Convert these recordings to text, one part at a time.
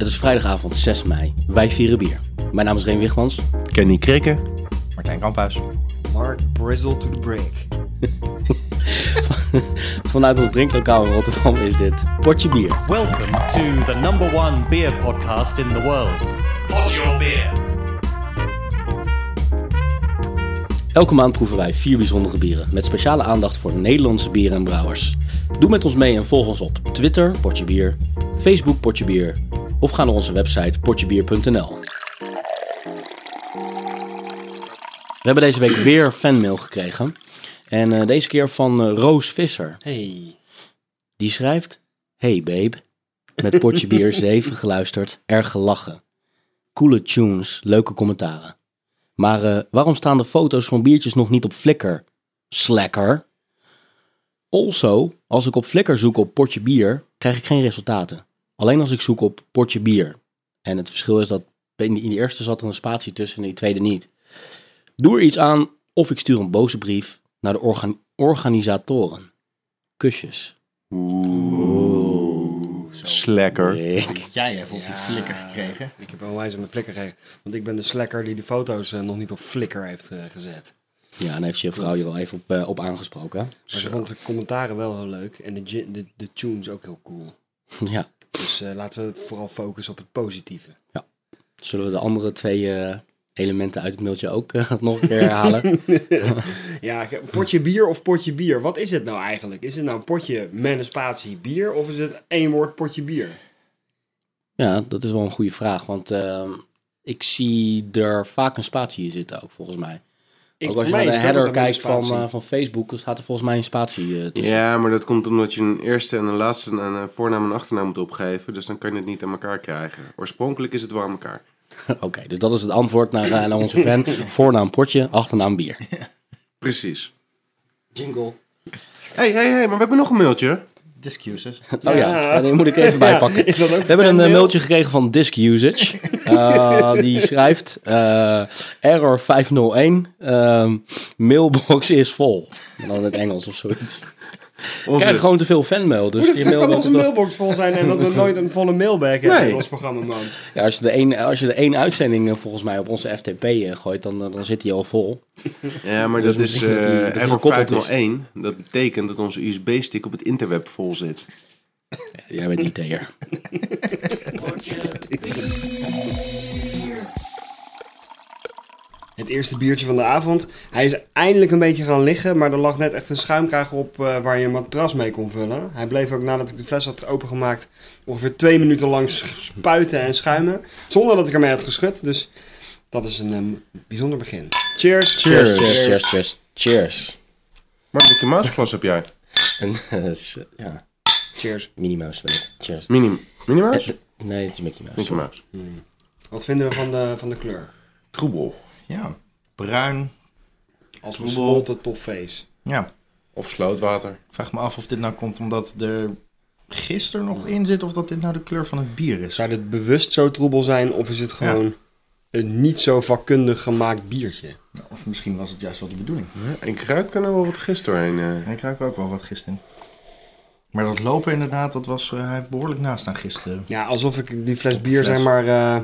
Het is vrijdagavond 6 mei. Wij vieren bier. Mijn naam is Reen Wigmans. Kenny Krikke. Martijn Kamphuis. Mark Brizzle to the break. Vanuit ons drinklokaal in Rotterdam is dit Potje Bier. Welcome to the number one beer podcast in the world. Pod your beer. Elke maand proeven wij vier bijzondere bieren met speciale aandacht voor Nederlandse bieren en brouwers. Doe met ons mee en volg ons op Twitter, Potje Bier, Facebook, Potje Bier of ga naar onze website potjebier.nl. We hebben deze week weer fanmail gekregen. En eh, deze keer van eh, Roos Visser. Hey. Die schrijft: Hey babe, met potje bier 7 geluisterd, erg gelachen. Coole tunes, leuke commentaren. Maar eh, waarom staan de foto's van biertjes nog niet op Flickr? Slacker. Also, als ik op Flickr zoek op potje bier, krijg ik geen resultaten. Alleen als ik zoek op potje bier. En het verschil is dat in die, eerste zat er een spatie tussen en in die tweede niet. Doe er iets aan of ik stuur een boze brief naar de organ- organisatoren. Kusjes. Slacker. Ik. Jij hebt op je flikker gekregen. Ik heb onwijs aan de flikker gekregen. Want ik ben de slacker die de foto's eh, nog niet op Flickr heeft eh, gezet. Ja, en heeft je vrouw je wel even op, eh, op aangesproken. Maar ze vond de commentaren wel heel leuk. En de, de, de tunes ook heel cool. Ja. Dus eh, laten we vooral focussen op het positieve. Zullen we de andere twee eh, elementen uit het mailtje ook eh, nog een keer herhalen? Ja, potje bier of potje bier? Wat is het nou eigenlijk? Is het nou een potje met een spatie bier? Of is het één woord potje bier? ja, dat is wel een goede vraag. Want ehm, ik zie er vaak een spatie in zitten ook, volgens mij. Ik, ook als je naar de header kijkt van, eh, van Facebook, dan staat er volgens mij een spatie eh, tussen. Ja, maar dat komt omdat je een eerste en een laatste en een voornaam en achternaam moet opgeven. Dus dan kan je het niet aan elkaar krijgen. Oorspronkelijk is het wel aan elkaar. Oké, dus dat is het antwoord naar, eh, naar onze fan. Voornaam potje, achternaam bier. Precies. Jingle. Hé, hé, hé, maar we hebben nog een mailtje. Discuses. Oh ja, Ja. ja, die moet ik even bijpakken. Is dat ook We hebben een eh, mailtje gekregen van Disk Usage. Eh, die schrijft: eh, Error 501. ehm, mailbox is vol. En dan in het Engels of zoiets. We Onze... krijgen gewoon te veel fanmail. Dus Hoe die de fuck kan onze toch- mailbox vol zijn en dat we nooit een volle mailbag hebben Nee. in ons programma, man? ja, als, je de één, als je de één uitzending eh, volgens mij op onze FTP eh, gooit, dan, dan zit die al vol. Ja, maar Dus dat is eh error gekoppeld is. 501. Dat betekent dat onze USB-stick op het interweb vol zit. Jij bent IT'er. Het eerste biertje van de avond. Hij is eindelijk een beetje gaan liggen, maar er lag net echt een schuimkraag op eh, waar je een matras mee kon vullen. Hij bleef ook nadat ik de fles had opengemaakt ongeveer twee minuten lang spuiten en schuimen. Zonder dat ik ermee had geschud, dus dat is een ehm, bijzonder begin. Cheers! Cheers, cheers, cheers, cheers. Cheers. Maar Mickey Mouse glas heb jij? En, eh, ja, Cheers. Minnie Mouse ben ik. Cheers. Mini, Minnie Mouse? Eh, Nee, het is Mickey Mouse. Mickey Mouse. Wat vinden we van de, van de kleur? Troebel. Ja. Bruin. Als Troebel. gesmolten toffees. Ja. Of slootwater. Ik vraag me af of dit nou komt omdat er gisteren nog in zit of dat dit nou de kleur van het bier is. Zou dit bewust zo troebel zijn of is het gewoon een niet zo vakkundig gemaakt biertje? Ja, Of misschien was het juist wel de bedoeling. Ja, ik ruik er nou wel wat gist doorheen. eh. Ik ruik ook wel wat gist in. Maar dat lopen inderdaad, dat was eh, hij behoorlijk naast aan gisteren. Ja, alsof ik die fles bier zeg maar, eh,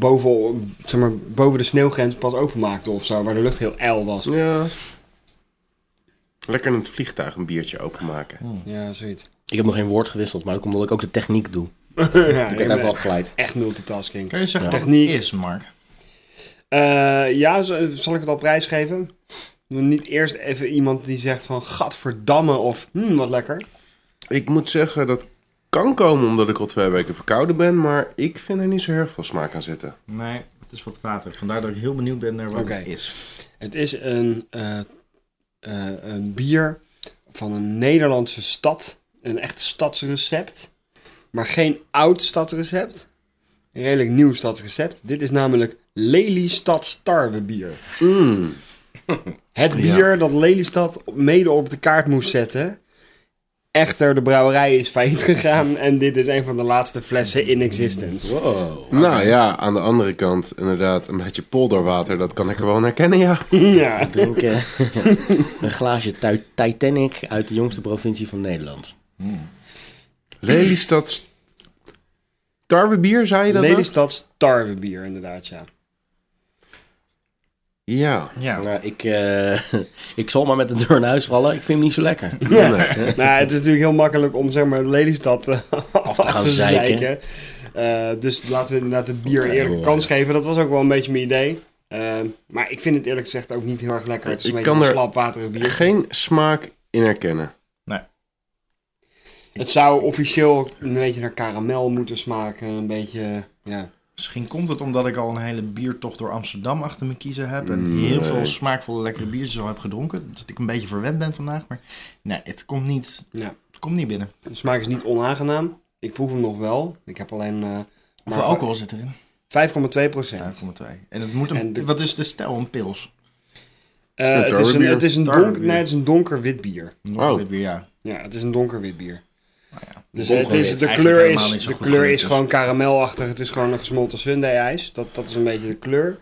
boven, zeg maar boven de sneeuwgrens pas openmaakte of zo, waar de lucht heel ijl was. Ja. Lekker in het vliegtuig een biertje openmaken. Ja, zoiets. Ik heb nog geen woord gewisseld, maar komt omdat ik ook de techniek doe. ja, Ik bent even afgeleid. echt multitasking. Kan je zeggen Ja. Techniek. het is, Mark? Eh, ja, zal ik het al prijsgeven? Niet eerst even iemand die zegt van gadverdamme of hmm, wat lekker. Ik moet zeggen, dat kan komen omdat ik al twee weken verkouden ben. Maar ik vind er niet zo heel veel smaak aan zitten. Nee, het is wat water. Vandaar dat ik heel benieuwd ben naar wat het is. Het is een, eh, eh, een bier van een Nederlandse stad. Een echt stadsrecept. Maar geen oud stadsrecept. Een redelijk nieuw stadsrecept. Dit is namelijk Lelystad tarwebier. Mm. Het bier dat Lelystad mede op de kaart moest zetten. Echter, de brouwerij is failliet gegaan en dit is een van de laatste flessen in existence. Wow. Nou ja, aan de andere kant, inderdaad, een beetje polderwater, dat kan ik er wel herkennen, ja. ja. Drinken een glaasje Ti- Titanic uit de jongste provincie van Nederland. Lelystad Tarwebier, zei je dat? ook? Lelystads tarwebier, inderdaad, ja. Ja. Ja. Nou, ik, eh, ik zal maar met de deur in huis vallen. Ik vind hem niet zo lekker. Nee. nou, het is natuurlijk heel makkelijk om zeg maar Lelystad eh, af te gaan zeiken. zeiken. Eh, dus laten we inderdaad het bier een Ja, eerlijke kans geven. Dat was ook wel een beetje mijn idee. Maar ik vind het eerlijk gezegd ook niet heel erg lekker. Het is een Ik beetje kan een er- slapwaterig bier. Geen smaak in herkennen. Het zou officieel een beetje naar karamel moeten smaken. Een beetje, ja. Misschien komt het omdat ik al een hele biertocht door Amsterdam achter me kiezen heb. En Nee. heel veel smaakvolle lekkere biertjes al heb gedronken. Dat ik een beetje verwend ben vandaag. Maar nee, het komt niet, ja. het komt niet binnen. De smaak is niet onaangenaam. Ik proef hem nog wel. Ik heb alleen eh Hoeveel alcohol zit erin? 5,2 procent. 5,2. En het moet een, En de- wat is de stijl? Een pils? Eh, het, is een, het, is een donk, Tarwebier. nee, het is een donker wit bier. Oh. Weer, ja. Ja, het is een donker wit bier. Nou ja. Dus het is, de kleur, is, de kleur is dus. gewoon karamelachtig. Het is gewoon een gesmolten sundae ijs. Dat, dat is een beetje de kleur.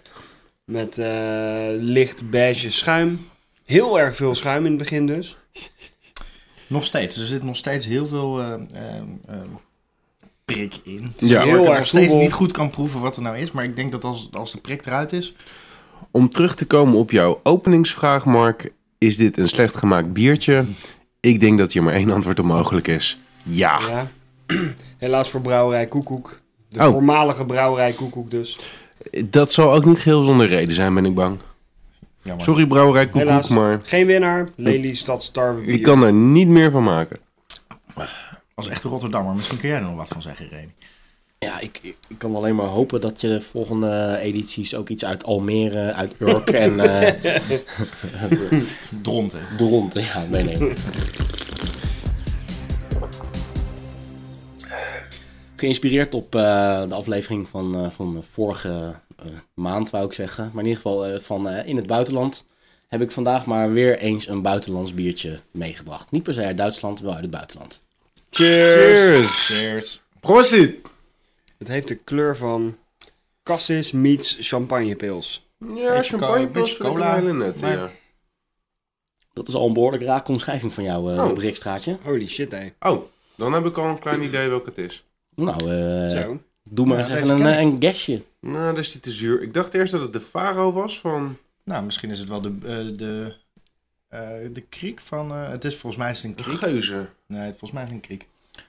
Met eh, licht beige schuim. Heel erg veel schuim in het begin dus. Nog steeds. Er zit nog steeds heel veel eh, eh, eh, prik in. Ja. Waar Heel ik erg nog steeds troebel. niet goed kan proeven wat er nou is. Maar ik denk dat als, als de prik eruit is... Om terug te komen op jouw openingsvraag, Mark. Is dit een slecht gemaakt biertje? Ik denk dat hier maar één antwoord op mogelijk is. Ja. Ja. Helaas voor brouwerij Koekoek. De Oh. voormalige brouwerij Koekoek dus. Dat zal ook niet geheel zonder reden zijn, ben ik bang. Jammer. Sorry, brouwerij Koekoek, Helaas. maar Geen winnaar. Lelystad Star ik kan er niet meer van maken. Als echte Rotterdammer. Misschien kun jij er nog wat van zeggen, Remy. Ja, ik, ik, kan alleen maar hopen dat je de volgende edities ook iets uit Almere, uit Urk en eh Dronten. Dronten ja, meeneemt. Geïnspireerd op eh, de aflevering van, eh, van vorige eh, maand, wou ik zeggen. Maar in ieder geval eh, van eh, in het buitenland. Heb ik vandaag maar weer eens een buitenlands biertje meegebracht. Niet per se uit Duitsland, wel uit het buitenland. Cheers! Cheers. Prosit! Het heeft de kleur van Cassis meets champagnepils. Ja, Beetje champagne co- pas beetje vind ik cola, nette, maar- ja. Dat is al een behoorlijk rake omschrijving van jou, eh Oh. Brikstraatje. Holy shit, hé. Oh, dan heb ik al een klein idee welke het is. Nou, eh, Zo. doe maar Ja, eens even een, eh, een guessje. Nou, dat is die te zuur. Ik dacht eerst dat het de Faro was van... Nou, misschien is het wel de, eh, de, eh, de kriek van... eh, het is volgens mij is het een kriek. Geuze. Nee, volgens mij is het een kriek.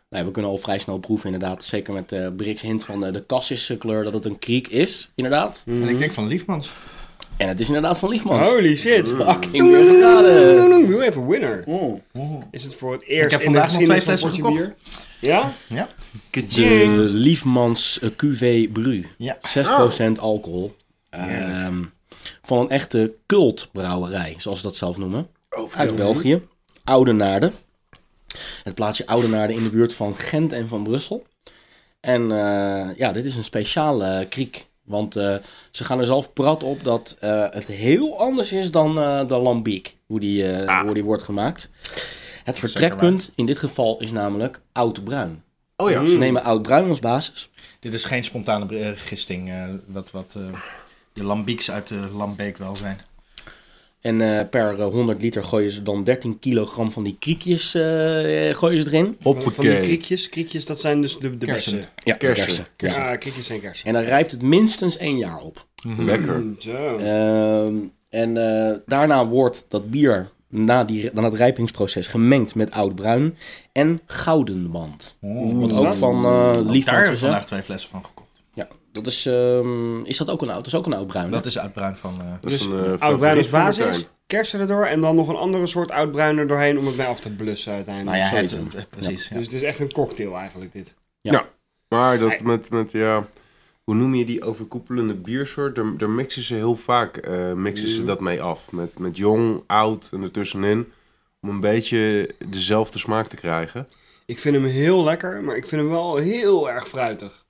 Nou, we kunnen al vrij snel proeven, inderdaad. Zeker met de Brix hint van de, de Cassis kleur dat het een kriek is, inderdaad. En ik denk van Liefmans. En het is inderdaad van Liefmans. Holy shit. Fucking weer geraden. Nu even winner. Oh. Is het voor het eerst heb in de vandaag nog twee van flessen Potje bier? Ja? Ja? De Liefmans eh, QV Bru. Ja. 6% alcohol. Ehm, van een echte cultbrouwerij, zoals ze dat zelf noemen. Uit België. Oudenaarde. Het plaatsje Oudenaarde in de buurt van Gent en van Brussel. En eh, ja, dit is een speciale eh, kriek. Want eh, ze gaan er zelf prat op dat eh, het heel anders is dan eh, de lambiek. Hoe die, eh, hoe die wordt gemaakt. Het vertrekpunt in dit geval is namelijk oud-bruin. Oh ja. Ze nemen oud-bruin als basis. Dit is geen spontane gisting. wat wat de lambieks uit de Lambeek wel zijn. En eh, per eh, 100 liter gooien ze dan 13 kilogram van die kriekjes eh, gooien ze erin. Van die kriekjes. Kriekjes, dat zijn dus de, de Kersen. bessen. Ja, Kersen. Ja, kriekjes zijn kersen. En dan rijpt het minstens één jaar op. Lekker. Mm, Zo. Ehm, en eh, daarna wordt dat bier na, die, na het rijpingsproces gemengd met oud-bruin en gouden wand. Wat ook van eh Liefmans daar heb ik is, hè? vandaag twee flessen van gekocht. Ja, dat is, ehm, is dat ook een oud? Dat is ook een oud-bruin. Dat hè? is uit Bruin van... eh, Dat is Dus een, eh, oud-bruin van basis, kersen erdoor en dan nog een andere soort oud-bruin er doorheen om het mee af te blussen uiteindelijk. nou ja, het, eh, precies. Ja. Dus het is echt een cocktail eigenlijk dit. Maar dat met, met, ja... Hoe noem je die overkoepelende biersoort? Daar, daar mixen ze heel vaak eh, mixen ze Mhm. dat mee af. Met, met jong, oud en ertussenin. Om een beetje dezelfde smaak te krijgen. Ik vind hem heel lekker, maar ik vind hem wel heel erg fruitig.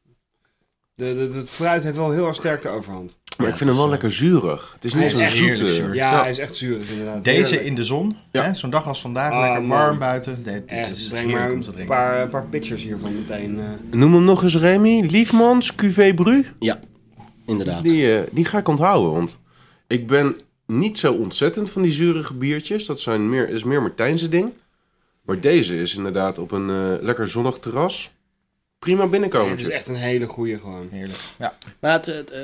De, de, het fruit heeft wel heel erg sterk de overhand. Maar Ja, ik vind hem wel lekker zuurig. Het is niet echt heerlijk zoete. zuur. Ja, hij is echt zuurig inderdaad. Deze Heerlijk. in de zon, Ja. hè, zo'n dag als vandaag, Ah, lekker man. warm buiten. Echt, is breng maar heerlijk om te een drinken. paar, een paar pictures hiervan meteen. eh. Noem hem nog eens Remy. Liefmans, QV Bru. Ja, inderdaad. Die, eh, die ga ik onthouden. Want ik ben niet zo ontzettend van die zurige biertjes. Dat zijn meer, is meer Martijnse ding. Maar deze is inderdaad op een eh, lekker zonnig terras. Prima Ja, het is echt een hele goeie gewoon. Heerlijk. Ja. Maar het, het, eh,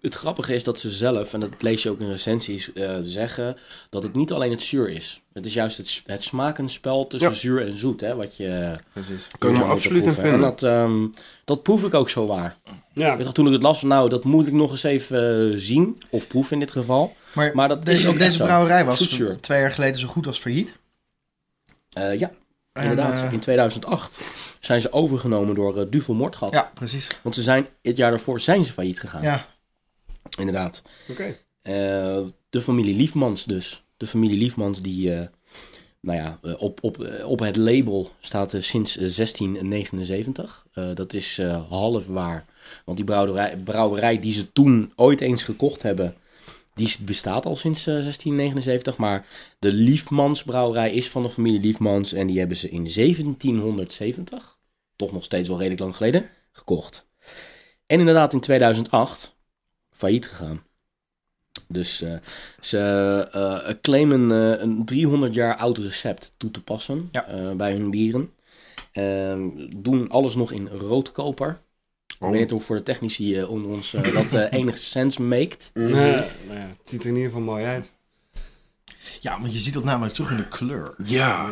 het grappige is dat ze zelf, en dat lees je ook in recensies, eh, zeggen dat het niet alleen het zuur is. Het is juist het, het smakenspel tussen Ja. zuur en zoet, hè, wat je Precies. Moeten absoluut in vinden. En dat, ehm, dat proef ik ook zo waar. Ja, Ik toen ik het las, van, nou, dat moet ik nog eens even eh, zien, of proeven in dit geval. Maar, Maar dat is deze, ook echt deze brouwerij was Zoetzuur. twee jaar geleden zo goed als failliet. Eh, ja, En, inderdaad. in 2008 zijn ze overgenomen door eh, Duvel Moordgat. ja, precies. Want ze zijn, het jaar daarvoor zijn ze failliet gegaan. Ja, Inderdaad. oké. Eh, de familie Liefmans dus. De familie Liefmans die, eh, nou ja, op, op, op het label staat sinds eh, 1679. Eh, dat is eh, half waar. Want die brouwerij, brouwerij die ze toen ooit eens gekocht hebben, die bestaat al sinds eh, 1679. Maar de Liefmans brouwerij is van de familie Liefmans en die hebben ze in 1770, toch nog steeds wel redelijk lang geleden, gekocht. En inderdaad in 2008 failliet gegaan. Dus eh, ze eh, claimen eh, een 300 jaar oud recept toe te passen Ja. eh, bij hun bieren. Ehm, doen alles nog in roodkoper. Ik Oh. weet niet of voor de technici onder ons dat enig sens maakt. Nee, het ziet er in ieder geval mooi uit. Ja, want je ziet dat namelijk terug in de kleur. Ja,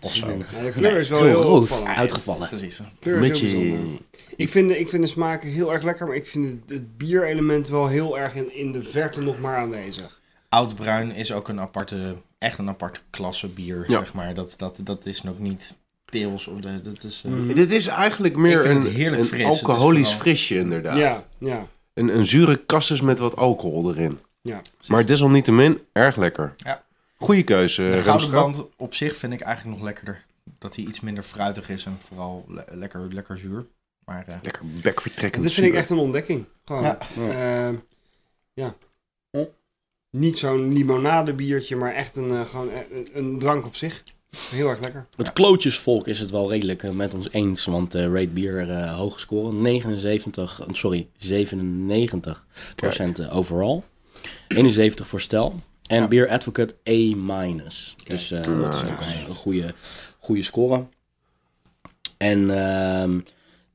Of zo. Ja, de kleur is wel heel heel rood opvallend. uitgevallen. Precies. De kleur is heel beetje... bijzonder. Ik vind, de- ik vind de smaak heel erg lekker, maar ik vind het, het bierelement wel heel erg in, in de verte nog maar aanwezig. Oudbruin is ook een aparte, echt een aparte klasse bier, Ja. zeg maar. Dat, dat, dat is nog niet pils of de, dat is... eh, Mhm. Dit is eigenlijk Ik meer vind een, het heerlijk een fris. Het is alcoholisch vooral- frisje inderdaad. Ja, ja. Een, een zure kassus met wat alcohol erin. ja. Maar desalniettemin erg lekker. Ja. Goeie keuze, De gouden band op zich vind ik eigenlijk nog lekkerder. Dat hij iets minder fruitig is en vooral le- lekker, lekker zuur. Maar eh, Lekker bekvertrekkend Dit vind ik echt een ontdekking. Gewoon. Ja. Ja. ja. Niet zo'n limonadebiertje, maar echt een, eh, gewoon een, een drank op zich. Heel erg lekker. Het klootjesvolk is het wel redelijk eh, met ons eens, want eh Rate Beer eh hoge score, 79, eh, sorry, 97 procent overall, 71 voor stel en Ja. Beer Advocate A minus. Dus eh, dat is ook een, een goede, goede score. En ehm,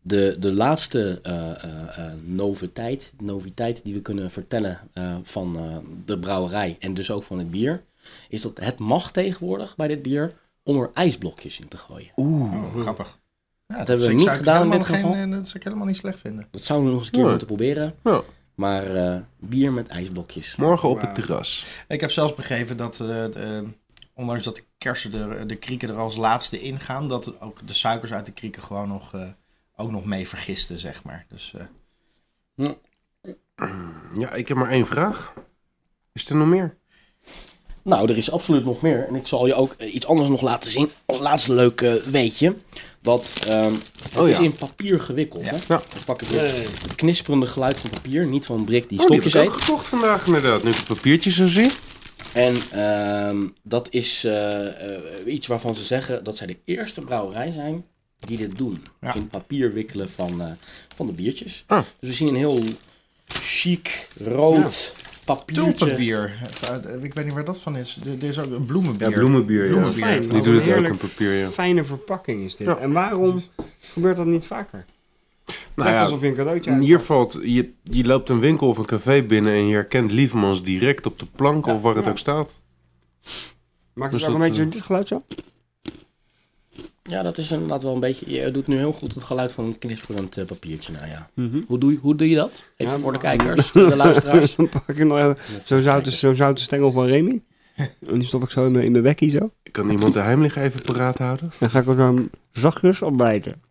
de, de laatste eh, eh, eh, noviteit, noviteit die we kunnen vertellen eh, van eh, de brouwerij en dus ook van het bier, is dat het mag tegenwoordig bij dit bier om er ijsblokjes in te gooien. oh, grappig. Ja, dat hebben we niet gedaan in dit geval. geen- dat zou ik helemaal niet slecht vinden. Dat zouden we nog eens een keer Ja. moeten proberen. Ja, Maar eh, bier met ijsblokjes. morgen op het terras. Ik heb zelfs begrepen dat, eh, de- ondanks dat de kersen, er, de krieken er als laatste ingaan, dat ook de suikers uit de krieken gewoon nog, eh, ook nog mee vergisten, zeg maar. Dus eh, Ja, ik heb maar één vraag. Is er nog meer? Nou, er is absoluut nog meer. En ik zal je ook eh, iets anders nog laten zien. Als laatste leuk eh, weetje. Dat ehm, het Oh, is ja. in papier gewikkeld. Ja. Hè? Ja. Dan pak ik weer Nee. het knisperende geluid van papier. Niet van Brik die Oh, die heb stokjes ik ook eet. gekocht vandaag inderdaad. Nu ik het papiertje zo zie. En ehm, dat is eh, iets waarvan ze zeggen dat zij de eerste brouwerij zijn die dit doen. Ja. In papier wikkelen van, eh, van de biertjes. Ah. Dus we zien een heel chic, rood papiertje. tulpenbier. Eh, Ik weet niet waar dat van is. Er er is ook een bloemenbier. Ja, bloemenbier. Ja. Bloemenbier. Fijn. Die een het ook in papier, ja. Fijne verpakking is dit. Ja. En waarom gebeurt dat niet vaker? Nou Lijkt ja, alsof je een cadeautje hier uitpakt. valt... Je, je loopt een winkel of een café binnen en je herkent Liefmans direct op de plank Ja, of waar het ja. ook staat. Maakt Dus het ook een beetje eh, dit geluid zo? Ja, dat is inderdaad wel een beetje... Je doet nu heel goed het geluid van een knisperend eh, papiertje. Nou ja. Mhm. Hoe doe, je, hoe doe je dat? Even Ja, voor de kijkers, voor de luisteraars. Dan pak ik nog even zo'n zoute, zo'n zoute stengel van Remy. En die stop ik zo in mijn, in mijn bekkie zo. Kan iemand de heimlich even paraat houden? Dan ga ik er zo zachtjes opbijten.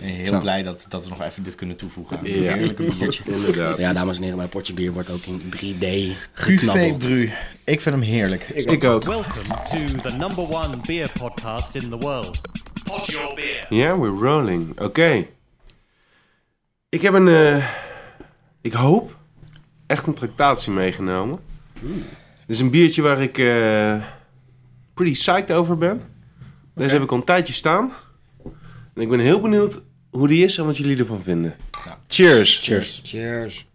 Heel Zo. blij dat, dat we nog even dit kunnen toevoegen. aan een Ja. Heerlijke biertje. Inderdaad. Ja, dames en heren, mijn potje bier wordt ook in 3D Guvé geknabbeld. Bru. Ik vind hem heerlijk. Ik ook. Welcome to the number one beer podcast in the world. Pod your beer. Ja, we're rolling. Oké. Ik heb een, eh, ik hoop, echt een tractatie meegenomen. Dit is een biertje waar ik eh, pretty psyched over ben. Deze heb ik al een tijdje staan. En ik ben heel benieuwd hoe die is en wat jullie ervan vinden. Ja. Cheers. Cheers. Cheers.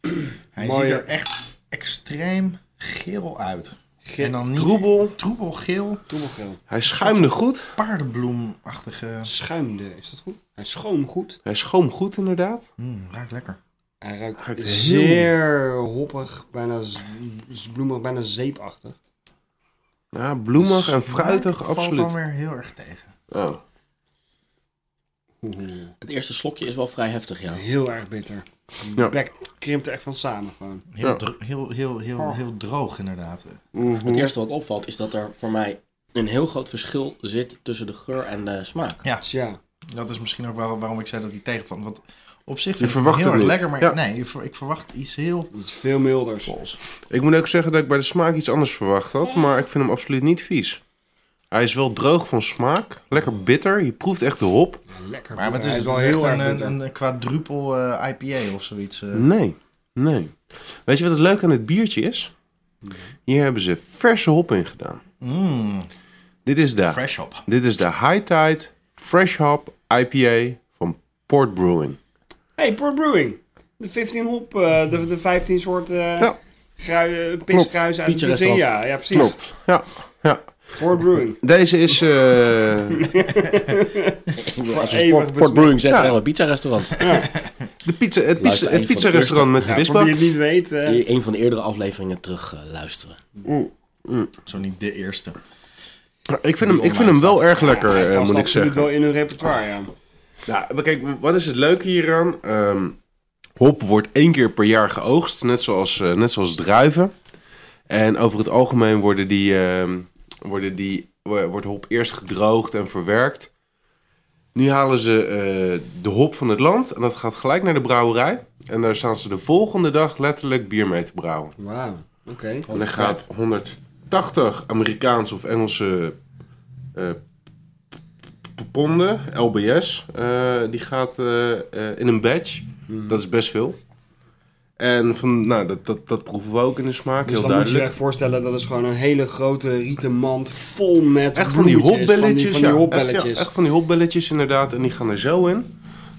Hij Mooi, ziet er echt extreem geel uit. En dan niet troebel. troebel, geel. Hij schuimde goed. paardenbloemachtige... Schuimde, is dat goed? Hij schoon goed. Hij schoon goed inderdaad. Mm, ruikt lekker. Hij ruikt, Ruikt heel- zeer hoppig, bijna bloemig, bijna zeepachtig. Ja, bloemig en fruitig, valt absoluut. dan weer heel erg tegen. Oh. Het eerste slokje is wel vrij heftig, ja. Heel erg bitter. Ja. De bek krimpt er echt van samen gewoon. Heel, Ja. dro- heel, heel, heel, Oh. heel droog inderdaad. Mhm. Het eerste wat opvalt is dat er voor mij een heel groot verschil zit tussen de geur en de smaak. Ja, Dus ja, dat is misschien ook waar- waarom ik zei dat hij tegenvalt. Want op zich Je vind ik het heel het erg lekker, maar Ja. nee, ik ver- ik verwacht iets heel iets veel milders. vols. Ik moet ook zeggen dat ik bij de smaak iets anders verwacht had, maar ik vind hem absoluut niet vies. Hij is wel droog van smaak, lekker bitter. Je proeft echt de hop. Ja, lekker. Maar het is wel wel echt heel een, erg een, een quadruple eh, IPA of zoiets. eh. Nee, nee. Weet je wat het leuke aan het biertje is? Hier hebben ze verse hop in gedaan. Mm, Dit is de, fresh op. dit is de High Tide Fresh Hop IPA van Port Brewing. Hey, Port Brewing. De 15 hop, eh, de, de 15 soort eh Ja. grui, uh, pisgruis uit. Ja, ja, precies. Klopt, ja. ja. Port Brewing. Deze is... eh, Als we Port. Brewing zegt, Ja. zijn we een pizza-restaurant. de pizza, het, pizza, het van de pizza-restaurant met de Ja, voor visbak. wie het niet weet. Een van de eerdere afleveringen terug eh, luisteren. Zo niet de eerste. Ik vind, hem, ik vind hem wel erg lekker, eh, moet ik zeggen. wel in hun repertoire, ja. Nou, kijk, wat is het leuke hieraan? Ehm, hop wordt één keer per jaar geoogst, net zoals, net zoals druiven. En over het algemeen worden die, ehm, worden die, wo- wordt hop eerst gedroogd en verwerkt. Nu halen ze eh, de hop van het land en dat gaat gelijk naar de brouwerij. En daar staan ze de volgende dag letterlijk bier mee te brouwen. Wauw, oké. En dan gaat 180 Amerikaanse of Engelse eh, ponden, LBS, eh, die gaat in een batch. Mhm. Dat is best veel. En van, nou, dat, dat, dat proeven we ook in de smaak, Dus heel dan moet je je duidelijk. echt voorstellen, dat is gewoon een hele grote rieten mand vol met Echt van die hopbelletjes, Van die, van die ja. Echt, ja, echt van die hopbelletjes inderdaad. En die gaan er zo in.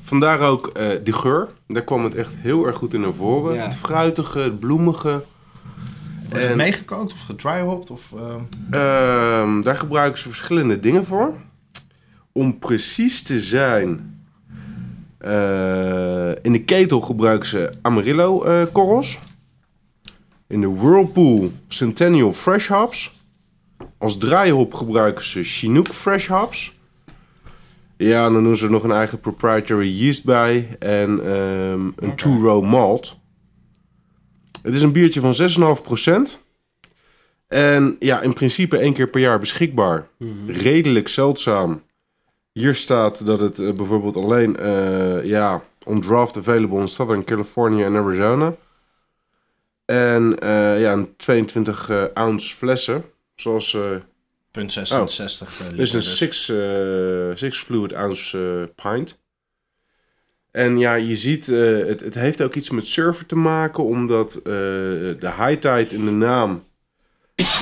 Vandaar ook eh de geur. Daar kwam het echt heel erg goed in naar voren. Ja. Het fruitige, het bloemige. Wordt het En- meegekookt of gedryhopped? Of, eh, Ehm, daar gebruiken ze verschillende dingen voor. Om precies te zijn, in de ketel gebruiken ze Amarillo eh, korrels. In de Whirlpool Centennial Fresh Hops. Als draaihop gebruiken ze Chinook Fresh Hops. Ja, dan doen ze er nog een eigen proprietary yeast bij en ehm, een two-row malt. Het is een biertje van 6,5%. En ja, in principe één keer per jaar beschikbaar. Redelijk zeldzaam. Hier staat dat het eh, bijvoorbeeld alleen eh, ja, on draft available in Southern California en Arizona. En eh, ja, een 22 eh, ounce flessen. Zoals punt 66 eh, dit is een dus. 6 eh, six fluid ounce pint. En ja, je ziet, het, het heeft ook iets met surfen te maken, omdat de high tide in de naam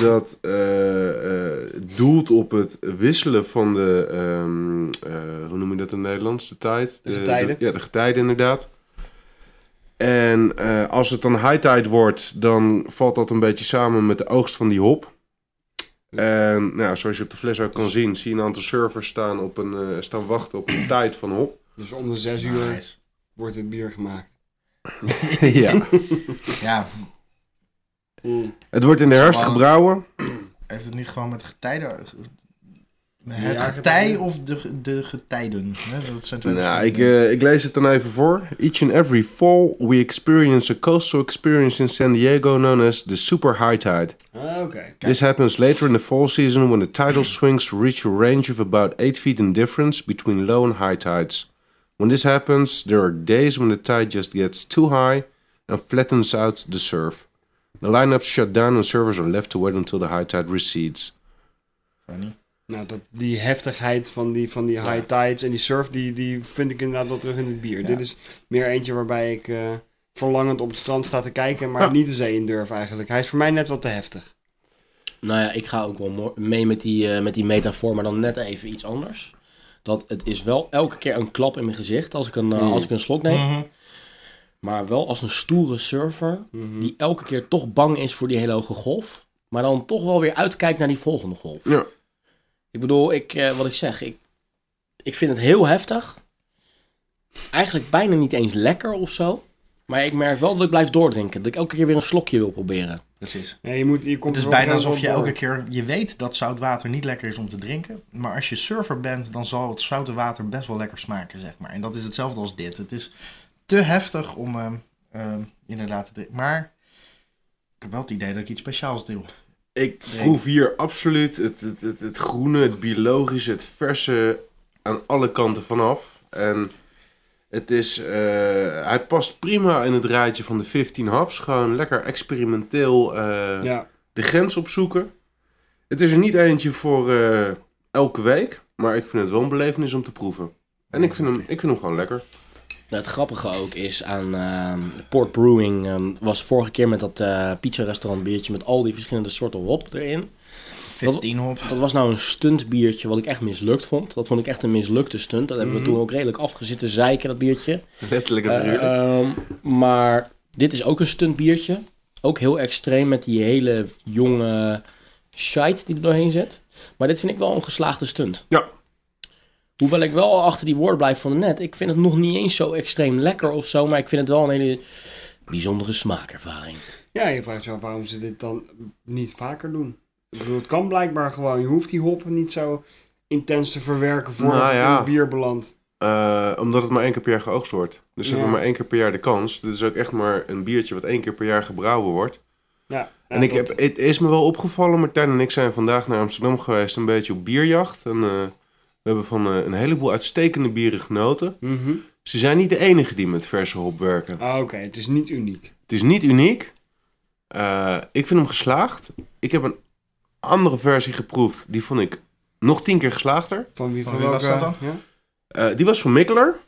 dat eh, eh, doelt op het wisselen van de, ehm, eh, hoe noem je dat in het Nederlands, de tijd? De getijden. ja, de getijden inderdaad. En eh, als het dan high tide wordt, dan valt dat een beetje samen met de oogst van die hop. En nou, zoals je op de fles ook kan zien, zie je een aantal servers staan, op een, staan wachten op een tijd van hop. Dus om de zes uur Nice. wordt het bier gemaakt. ja. Ja, Het wordt in de herfst Gewoon- gebrouwen. heeft het niet gewoon met getijden... Ja, Het getij of de, de getijden? hè? Dat zijn twee Nou, ik, eh, ik lees het dan even voor. Each and every fall we experience a coastal experience in San Diego known as the super high tide. Ah, oké. This happens later in the fall season when the tidal swings reach a range of about 8 feet in difference between low and high tides. When this happens, there are days when the tide just gets too high and flattens out the surf. The lineups shut down and servers are left to wait until the high tide recedes. Funny. Nou, dat, die heftigheid van die, van die high tides en die surf, die, die vind ik inderdaad wel terug in het bier. Ja. Dit is meer eentje waarbij ik eh, verlangend op het strand sta te kijken, maar niet de zee in durf eigenlijk. Hij is voor mij net wat te heftig. Nou ja, ik ga ook wel mee met die, eh, met die metafoor, maar dan net even iets anders. Dat het is wel elke keer een klap in mijn gezicht als ik een, eh, Mm. als ik een slok neem. Mhm. Maar wel als een stoere surfer Mhm. die elke keer toch bang is voor die hele hoge golf. maar dan toch wel weer uitkijkt naar die volgende golf. Ja. Ik bedoel, ik, eh, wat ik zeg, ik, ik vind het heel heftig. Eigenlijk bijna niet eens lekker of zo. Maar ik merk wel dat ik blijf doordrinken. Dat ik elke keer weer een slokje wil proberen. Precies. Ja, je moet, je komt Het is bijna alsof je elke keer... Je weet dat zout water niet lekker is om te drinken. Maar als je surfer bent, dan zal het zoute water best wel lekker smaken, zeg maar. En dat is hetzelfde als dit. Het is te heftig om ehm, ehm, inderdaad te drinken. Maar ik heb wel het idee dat ik iets speciaals doe. Ik proef hier absoluut het, het, het, het groene, het biologische, het verse aan alle kanten vanaf. En het is, eh, hij past prima in het rijtje van de 15 haps. Gewoon lekker experimenteel eh, Ja, de grens opzoeken. Het is er niet eentje voor eh, elke week, maar ik vind het wel een belevenis om te proeven. En ik vind hem, ik vind hem gewoon lekker. Nou, het grappige ook is aan ehm, Port Brewing ehm, was vorige keer met dat eh pizza restaurant biertje met al die verschillende soorten hop erin. 15 hop. Dat was nou een stuntbiertje wat ik echt mislukt vond. Dat vond ik echt een mislukte stunt. Dat hebben we toen ook redelijk afgezitten zeiken, dat biertje. Letterlijk en Eh, figuurlijk. ehm, maar dit is ook een stuntbiertje. Ook heel extreem met die hele jonge shite die er doorheen zit. Maar dit vind ik wel een geslaagde stunt. Ja. Hoewel ik wel achter die woorden blijf van net. Ik vind het nog niet eens zo extreem lekker of zo. Maar ik vind het wel een hele bijzondere smaakervaring. ja, je vraagt je af waarom ze dit dan niet vaker doen. Ik bedoel, het kan blijkbaar gewoon. Je hoeft die hoppen niet zo intens te verwerken voordat Nou het in het bier belandt. Eh, omdat het maar één keer per jaar geoogst wordt. Dus ze Ja. hebben maar één keer per jaar de kans. Dit is ook echt maar een biertje wat één keer per jaar gebrouwen wordt. Ja, En ik heb, het is me wel opgevallen, Martijn en ik zijn vandaag naar Amsterdam geweest, een beetje op bierjacht. En eh, we hebben van eh, een heleboel uitstekende bieren genoten. Mhm. Ze zijn niet de enige die met verse hop werken. Ah, Oké, het is niet uniek. Het is niet uniek. Eh, ik vind hem geslaagd. Ik heb een andere versie geproefd. Die vond ik nog tien keer geslaagder. Van wie, Van van wie was welke- dat dan? Ja? Eh, die was van Mikkeler.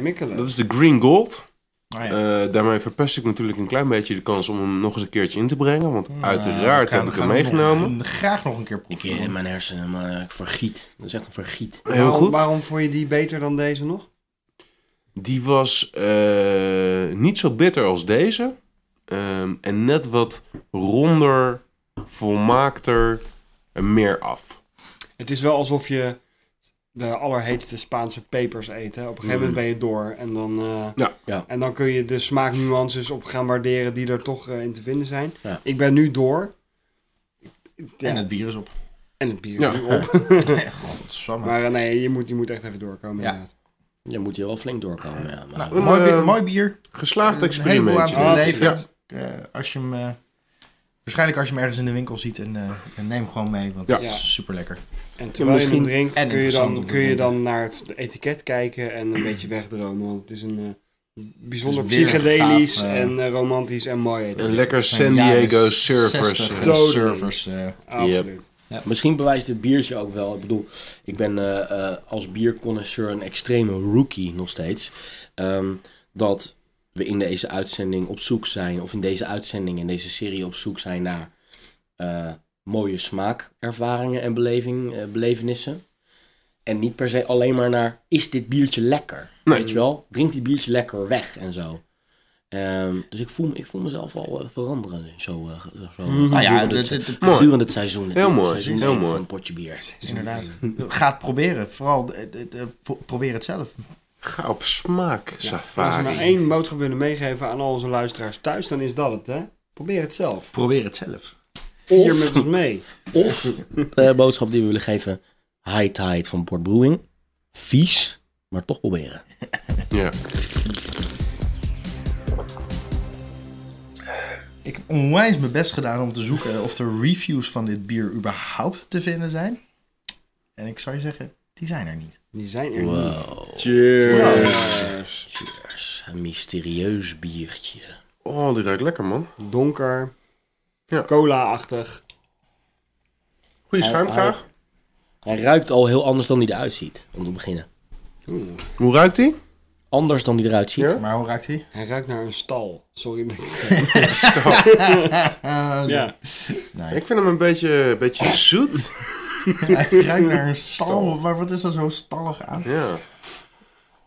Mikkelen. Dat is de Green Gold. Ah, ja. Eh, daarmee verpest ik natuurlijk een klein beetje de kans om hem nog eens een keertje in te brengen. Want Nou, uiteraard heb ik hem meegenomen. nog- graag nog een keer Ik proeven. in mijn hersenen, maar ik vergiet. Dat is echt een vergiet. Heel waarom, goed. Waarom vond je die beter dan deze nog? Die was eh, niet zo bitter als deze. Ehm, en net wat ronder, volmaakter en meer af. Het is wel alsof je de allerheetste Spaanse pepers. Hè? Op een gegeven moment ben je door. En dan, eh, Mm. Ja. Ja. en dan kun je de smaaknuances op gaan waarderen die er toch eh, in te vinden zijn. Ja. Ik ben nu door. Ja, En het bier is op. en het bier Ja. is nu op. Godsamme. maar eh, nee, je moet, je moet echt even doorkomen Ja. inderdaad. Je moet hier wel flink doorkomen, ja. Maar, Nou, Een, mooi, bier, mooi bier. Geslaagd Een heleboel aan te. Eh, als je hem, eh, waarschijnlijk als je hem ergens in de winkel ziet en, eh, en neem hem gewoon mee, want Ja. het is super lekker. En terwijl misschien- je hem drinkt, en kun je, dan, kun je dan naar het etiket kijken en een beetje wegdromen. Want het is een eh, bijzonder is psychedelisch gaaf, eh, en romantisch en mooi etiket. Een lekker San Diego surfers. 60, Totally. surfers. Absoluut. Misschien bewijst dit biertje ook wel. Ik bedoel, ik ben eh, eh, als bierconnoisseur een extreme rookie nog steeds. Ehm, dat we in deze uitzending op zoek zijn, of in deze uitzending, in deze serie op zoek zijn naar eh, mooie smaakervaringen en beleving, eh, belevenissen. En niet per se alleen maar naar, is dit biertje lekker? Nee. Weet je wel? Drinkt dit biertje lekker weg en zo. Ehm, dus ik voel, ik voel mezelf al eh, veranderen. Zo, eh, zo, zo Nou ja, het- Mooi. gedurende het seizoen. Heel mooi, Seizoen heel mooi. Van een potje bier. inderdaad. Ga het proberen. Vooral pro- probeer het zelf. Ga op smaak, Ja, als we safari. nou één boodschap willen meegeven aan al onze luisteraars thuis, dan is dat het, hè? Probeer het zelf. Probeer het zelf. Vier Of- met ons mee. Of de boodschap die we willen geven. High Tide van Port Brewing. Vies, maar toch proberen. Ja. Ik heb onwijs mijn best gedaan om te zoeken of er reviews van dit bier überhaupt te vinden zijn. En ik zou je zeggen, die zijn er niet. Die zijn er niet. Wow. Cheers. Cheers. Cheers. Een mysterieus biertje. Oh, die ruikt lekker, man. Donker. Ja. Cola-achtig. Goeie Hij- schuimkraag. Hij ruikt al heel anders dan hij eruit ziet. Om te beginnen. Hoe ruikt die? Anders dan hij eruit ziet. Ja? Maar hoe ruikt hij? Hij ruikt naar een stal. Sorry zeg. Ja. Nice. Ik vind hem een beetje, een beetje zoet. Hij ruikt naar een stal. Maar wat is er zo stallig aan? Ja.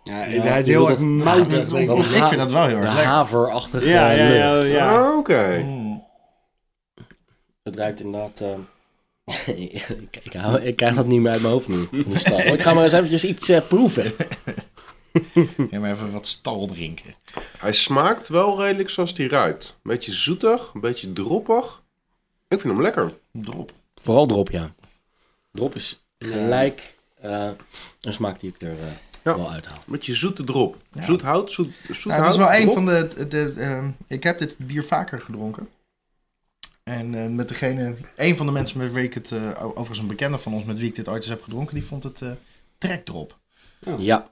Ja, Ja, hij is heel erg ik. Vind dat wel heel De erg lekker. haverachtige Ja, ja, ja. lucht. ja. Ah, Oké. Mm. Het ruikt inderdaad... eh, ik, ik, hou- ik krijg dat niet meer uit mijn hoofd nu. van die stal. Ik ga maar eens eventjes iets eh, proeven. Ga maar even wat stal drinken. Hij smaakt wel redelijk zoals hij ruikt. Een beetje zoetig, een beetje droppig. Ik vind hem lekker. Drop. Vooral drop, ja. Drop is gelijk eh, een smaak die ik er eh, Ja. wel uithaal. Een beetje zoete drop. Ja. Zoet hout, zoet, zoet Nou, dat hout. is wel een van de... de, ehm, ik heb dit bier vaker gedronken. En eh, met degene... Een van de mensen met wie ik het... eh, overigens een bekende van ons met wie ik dit ooit eens heb gedronken... Die vond het eh trekdrop. Ja.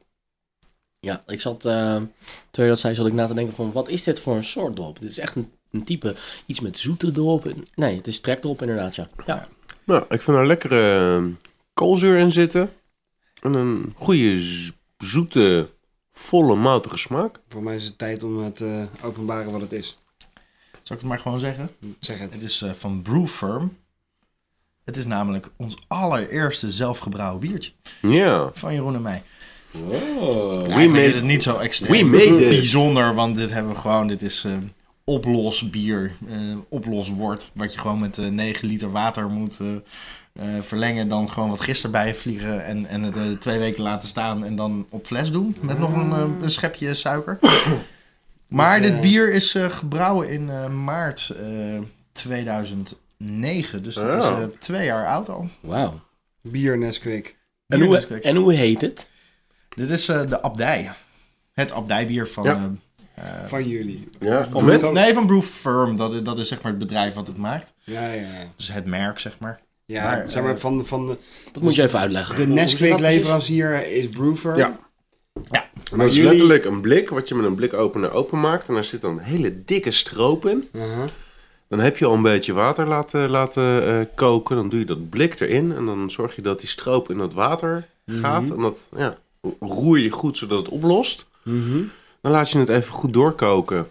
Ja, ik zat, eh, terwijl je dat zei, zat ik na te denken van, wat is dit voor een soort drop? Dit is echt een, een type, iets met zoete drop. Nee, het is trekdrop inderdaad, ja. Ja, Nou, ik vind er een lekkere eh, koolzuur in zitten. En een goede zoete, volle, moutige smaak. Voor mij is het tijd om het te openbaren wat het is. Zal ik het maar gewoon zeggen? Zeg het. Het is eh, van Brewfirm. Het is namelijk ons allereerste zelfgebrouwen biertje. Ja. Van Jeroen en mij. Oh. Eigenlijk made- is het niet zo extreem we made bijzonder, want dit hebben we gewoon, dit is eh oplosbier, eh oploswort, wat je gewoon met eh 9 liter water moet eh, verlengen, dan gewoon wat gist erbij vliegen en, en het twee weken laten staan en dan op fles doen, met nog een, eh, een schepje suiker. Maar Dus, dit bier is eh, gebrouwen in eh, maart eh 2009, dus dat is eh, twee jaar oud al. Wauw. Bier Nesquik. En, hoe, en hoe heet het? Dit is eh, de abdij. Het abdijbier van... Ja. Eh, Van jullie. ja. Van Met- Nee, van Brew Firm. Dat, is- dat is zeg maar het bedrijf wat het maakt. Ja, ja, ja. Dus het merk, zeg maar. Ja, Maar, zeg maar eh, van, van de, Dat moet je even uitleggen. de Nesquik leverancier is Brewfirm. Ja. Ja. en dat is jullie- letterlijk een blik wat je met een blikopener openmaakt. En daar zit dan een hele dikke stroop in. Uh-huh. Dan heb je al een beetje water laten, laten eh, koken. Dan doe je dat blik erin. En dan zorg je dat die stroop in dat water gaat. Mhm. En dat ja, roer je goed zodat het oplost. Mhm. Dan laat je het even goed doorkoken.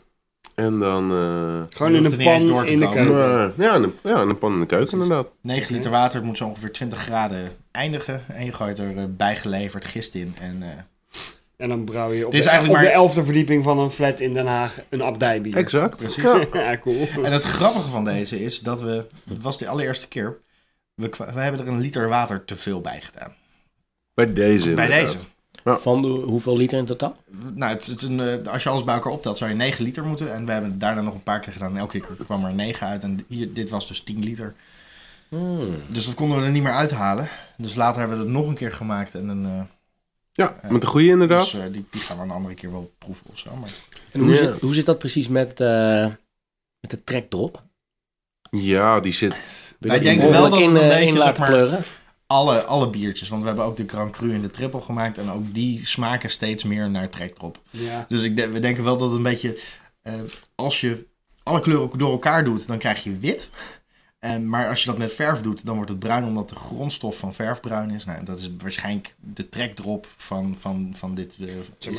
En dan... eh, Gewoon Je in hoeft een niet eens pan door te in de komen. keuken. eh, ja, in een, ja, in een pan in de keuken inderdaad. 9 liter water moet zo ongeveer 20 graden eindigen. En je gooit er eh, bijgeleverd gist in. En, eh, En dan brouw je op, Dit is de, eigenlijk op de maar- elfde verdieping van een flat in Den Haag een abdijbier. Exact. Precies. Ja. ja, cool. en het grappige van deze is dat we... Het was de allereerste keer. We, kwa- we hebben er een liter water te veel bij gedaan. Bij deze Bij inderdaad. deze. Van de, hoeveel liter in totaal? Nou, het, het een, eh, als je alles bij elkaar optelt, zou je 9 liter moeten. En we hebben het daarna nog een paar keer gedaan. En elke keer kwam er 9 uit. En hier, dit was dus 10 liter. Hmm. Dus dat konden we er niet meer uithalen. Dus later hebben we het nog een keer gemaakt. En een, eh, Ja, met de goede inderdaad. dus, eh, die, die gaan we een andere keer wel proeven of zo. Maar En hoe, Ja. zit, hoe zit dat precies met, eh, met de trekdrop? Ja, die zit... Wil je Wij die denken wel dat in, een eh, in laten zeg maar, kleuren? Alle, alle biertjes. Want we hebben ook de Grand Cru en de Triple gemaakt. En ook die smaken steeds meer naar trekdrop. Ja. Dus ik de- we denken wel dat het een beetje... eh, als je alle kleuren door elkaar doet, dan krijg je wit. En, maar als je dat met verf doet, dan wordt het bruin omdat de grondstof van verf bruin is. Nou, dat is waarschijnlijk de trekdrop van, van, van dit. eh,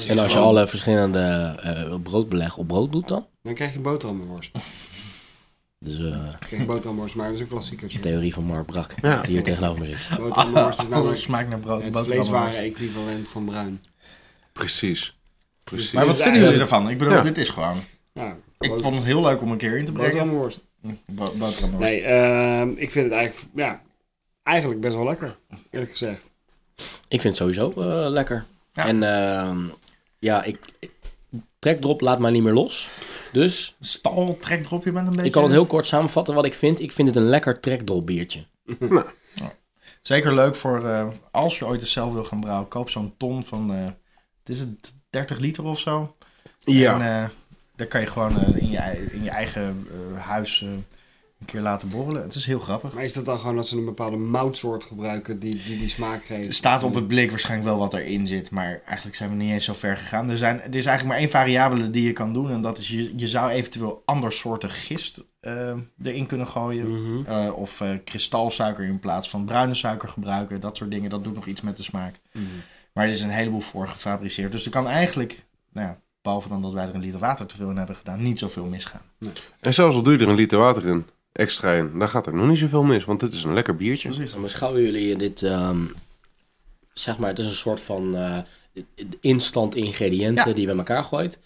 En als je alle verschillende eh, broodbeleg op brood doet dan? Dan krijg je boterhammenworst. Dus eh, krijg je boterhammenworst, maar dat is een klassiekertje. de theorie van Mark Brak, Ja. die hier tegenover me zit. Boterhammenworst is Alles namelijk smaakt naar brood. het vleesware equivalent van bruin. Precies. Precies. Maar wat vinden jullie ervan? Ik bedoel, Ja. dit is gewoon... Ja, Ik vond het heel leuk om een keer in te brengen. boterhammenworst. Bo- boterhammen. Nee, ehm, ik vind het eigenlijk, ja, eigenlijk best wel lekker, eerlijk gezegd. Ik vind het sowieso eh, lekker. Ja. En ehm, ja, ik, ik- trekdrop laat mij niet meer los. Dus Stal, trekdrop, je bent een beetje... ik kan het heel kort samenvatten wat ik vind. Ik vind het een lekker trekdrop biertje. Zeker leuk voor eh, als je ooit eens zelf wil gaan brouwen. Koop zo'n ton van, eh het is het 30 liter of zo. Ja. En eh, daar kan je gewoon in, je, in je eigen eh, huis een keer laten borrelen. Het is heel grappig. Maar is dat dan gewoon dat ze een bepaalde moutsoort gebruiken die die, die smaak geeft? Er staat op het blik waarschijnlijk wel wat erin zit, maar eigenlijk zijn we niet eens zo ver gegaan. Er, zijn, er is eigenlijk maar één variabele die je kan doen en dat is je, je zou eventueel ander soorten gist eh, erin kunnen gooien. Mhm. Eh, of eh, kristalsuiker in plaats van bruine suiker gebruiken. Dat soort dingen. Dat doet nog iets met de smaak. Mhm. Maar er is een heleboel voor gefabriceerd. Dus er kan eigenlijk, nou ja, behalve dan dat wij er een liter water te veel in hebben gedaan, niet zoveel misgaan. En zelfs al doe je er een liter water in, extra in, dan gaat er nog niet zoveel mis. Want dit is een lekker biertje. Precies. Dan beschouwen jullie dit, ehm, zeg maar, het is een soort van eh, instant ingrediënten Ja. die je bij elkaar gooit.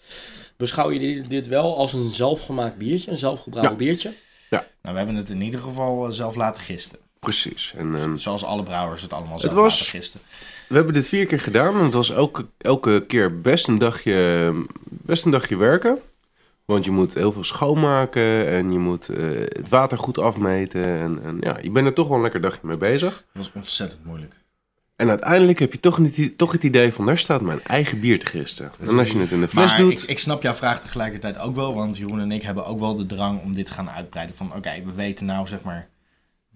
Beschouwen jullie dit wel als een zelfgemaakt biertje, een zelfgebrouwen Ja. biertje? Ja. Nou, we hebben het in ieder geval eh, zelf laten gisten. Precies. En, en Zoals alle brouwers het allemaal zelf was- laten gisten. we hebben dit vier keer gedaan. En het was elke, elke keer best een, dagje, best een dagje werken. Want je moet heel veel schoonmaken en je moet eh, het water goed afmeten. En, en ja, je bent er toch wel een lekker dagje mee bezig. Dat was ontzettend moeilijk. En uiteindelijk heb je toch, niet, toch het idee van, daar staat mijn eigen bier te gisten. En als je het in de fles Maar doet... ik, ik snap jouw vraag tegelijkertijd ook wel. Want Jeroen en ik hebben ook wel de drang om dit te gaan uitbreiden. Van oké, we weten nou zeg maar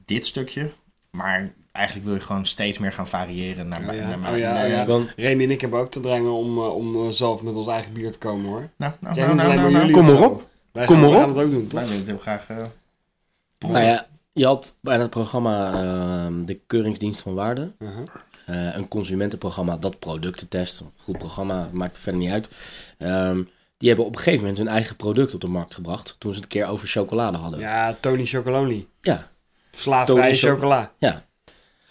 dit stukje. Maar eigenlijk wil je gewoon steeds meer gaan variëren. Naar, Oh ja, naar, naar- oh ja, naar- oh ja. Want Remy en ik hebben ook te drangen om, eh, om eh, zelf met ons eigen bier te komen hoor. Nou, nou, nou, nou, nou, nou. Kom maar op. Wij Kom gaan, maar op. gaan het ook doen, toch? Wij willen het heel graag... eh, Nou ja, je had bij het programma ehm, de Keuringsdienst van Waarde. Uh-huh. eh, een consumentenprogramma dat producten test. Een goed programma, maakt er verder niet uit. Ehm, die hebben op een gegeven moment hun eigen product op de markt gebracht. Toen ze het een keer over chocolade hadden. Ja. Ja, Tony Chocolonely. Slaafvrije Tony Choc- chocola. Ja.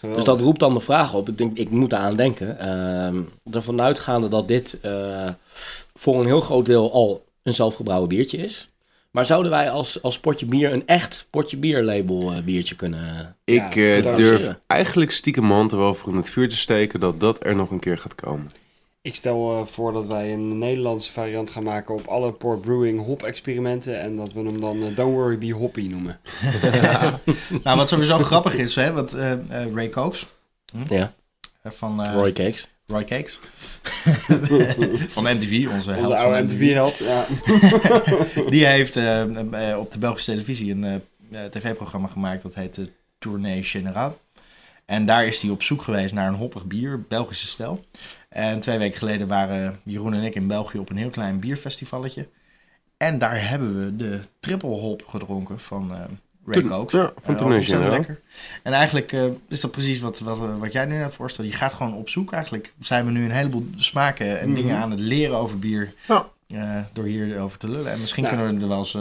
Geweldig. Dus dat roept dan de vraag op. Ik denk, ik moet eraan denken. Ehm ervan uitgaande dat dit eh, voor een heel groot deel al een zelfgebrouwen biertje is. Maar zouden wij als, als potje bier een echt potje bier label eh, biertje kunnen... Ik Ja, eh, durf eigenlijk stiekem mijn hand er wel voor in het vuur te steken dat dat er nog een keer gaat komen. Ik stel eh, voor dat wij een Nederlandse variant gaan maken op alle Port Brewing hop experimenten. En dat we hem dan eh, Don't Worry Be Hoppy noemen. Nou, wat sowieso grappig is, hè, wat eh, Ray Cokes Ja, eh, van eh, Roy Cakes. Roy Cakes van MTV, onze held Onze van oude MTV. MTV-held. Ja. Die heeft op de Belgische televisie een tv-programma gemaakt dat heet uh, Tournee Générale. En daar is hij op zoek geweest naar een hoppig bier, Belgische stijl. En twee weken geleden waren Jeroen en ik in België op een heel klein bierfestivalletje. En daar hebben we de triple hop gedronken van eh Ray Cokes. ja, van Eh, Tournee ontzettend Générale. lekker. En eigenlijk eh, is dat precies wat, wat, wat jij nu net voorstelt. Je gaat gewoon op zoek. Eigenlijk zijn we nu een heleboel smaken en Mhm. dingen aan het leren over bier. Ja. eh, door hierover te lullen. En misschien Nou. kunnen we er wel eens...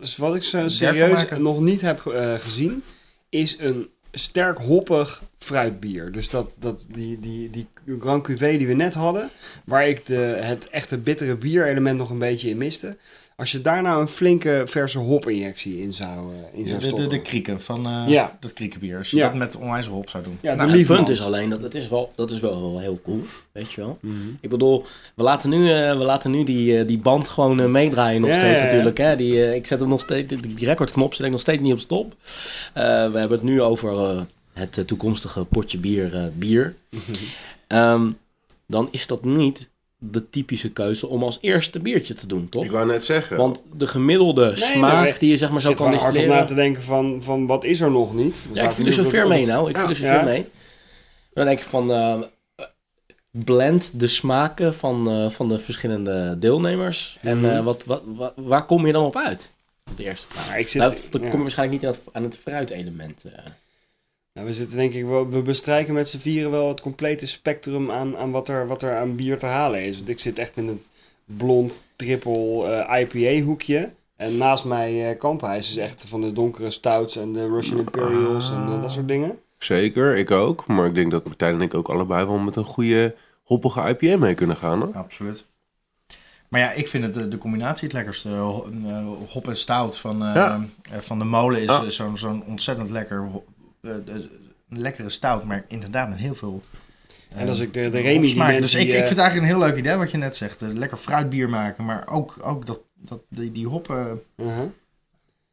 Dus wat ik zo van serieus nog niet heb eh, gezien, is een sterk hoppig fruitbier. Dus dat, dat die, die, die Grand Cuvée die we net hadden, waar ik de, het echte bittere bierelement nog een beetje in miste. Als je daar nou een flinke verse hopinjectie in zou, eh, in zou de, de, stoppen. de krieken van eh, Ja. dat kriekenbier. Als je Ja. dat met onwijs hop zou doen. Ja, de Nou, Het punt is alleen, dat, het is wel, dat is wel heel cool, weet je wel. Mhm. Ik bedoel, we laten nu, eh, we laten nu die, die band gewoon meedraaien nog Ja, steeds ja, ja. natuurlijk. Hè? Die, ik zet hem nog steeds, die, die recordknop zet ik nog steeds niet op stop. Eh, we hebben het nu over eh, het toekomstige potje bier. eh, bier. Ehm, dan is dat niet de typische keuze om als eerste biertje te doen, toch? Ik wou net zeggen. Want de gemiddelde smaak nee, die je zeg maar zo kan gewoon hard op na distilleren... te denken van, van wat is er nog niet? We Ja, ik filosofeer mee nou. Ik Ja. filosofeer Ja. mee. Dan denk ik van... eh, blend de smaken van, eh, van de verschillende deelnemers. En Mhm. eh, wat, wat, wat- waar kom je dan op uit? Op de eerste plaats. Ja, ik zit, Nou, dan ja. kom je waarschijnlijk niet aan het, aan het fruitelement. Nou, we zitten denk ik wel, we bestrijken met z'n vieren wel het complete spectrum aan, aan wat, er, wat er aan bier te halen is. Want ik zit echt in het blond triple eh, IPA hoekje. En naast mij eh Kamphuis is echt van de donkere stouts en de Russian Imperials en eh, dat soort dingen. Zeker, ik ook. Maar ik denk dat Martijn en ik ook allebei wel met een goede hoppige IPA mee kunnen gaan. Hè? Absoluut. Maar ja, ik vind het de, combinatie het lekkerste. Ho- eh, hop en stout van, Ja. van de molen is Ja. zo'n zo'n ontzettend lekker, een lekkere stout, maar inderdaad met heel veel. eh, En als ik de, de Remy die Dus die, ik, ik eh, vind het eigenlijk een heel leuk idee wat je net zegt. Eh, lekker fruitbier maken, maar ook, ook dat, dat, die, die hoppen uh-huh.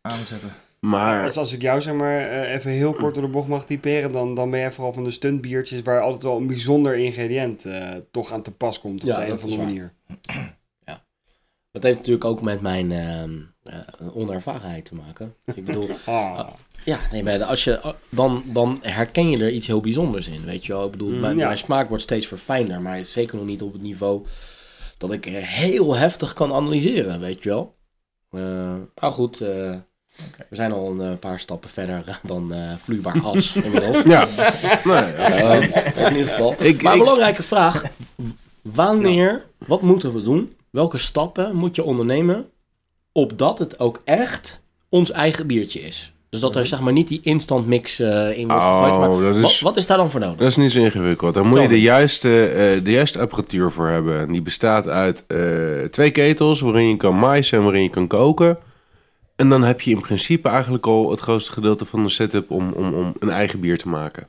aanzetten. Maar Dus als ik jou zeg maar eh, even heel kort door de bocht mag typeren, dan, dan ben jij vooral van de stuntbiertjes waar altijd wel een bijzonder ingrediënt eh, toch aan te pas komt op Ja, de een of andere manier. Dat heeft natuurlijk ook met mijn ehm, eh, onervarenheid te maken. Ik bedoel, Ah. ja, nee, maar als je, dan, dan herken je er iets heel bijzonders in, weet je wel. Ik bedoel, Mm, mijn, ja. mijn smaak wordt steeds verfijnder, maar zeker nog niet op het niveau dat ik eh, heel heftig kan analyseren, weet je wel. Eh nou goed, eh, we zijn al een eh, paar stappen verder eh, dan eh vloeibaar gas inmiddels. ja, nee, Eh, in ieder geval. Ik- maar een ik- belangrijke vraag. Wanneer, wat moeten we doen? Welke stappen moet je ondernemen opdat het ook echt ons eigen biertje is? Dus dat er zeg maar niet die instant mix eh, in wordt Oh, gegooid. Maar is- wat, wat is daar dan voor nodig? dat is niet zo ingewikkeld. Daar moet je de juiste, eh, de juiste apparatuur voor hebben. En die bestaat uit eh, twee ketels waarin je kan maïsen en waarin je kan koken. En dan heb je in principe eigenlijk al het grootste gedeelte van de setup om, om, om een eigen bier te maken.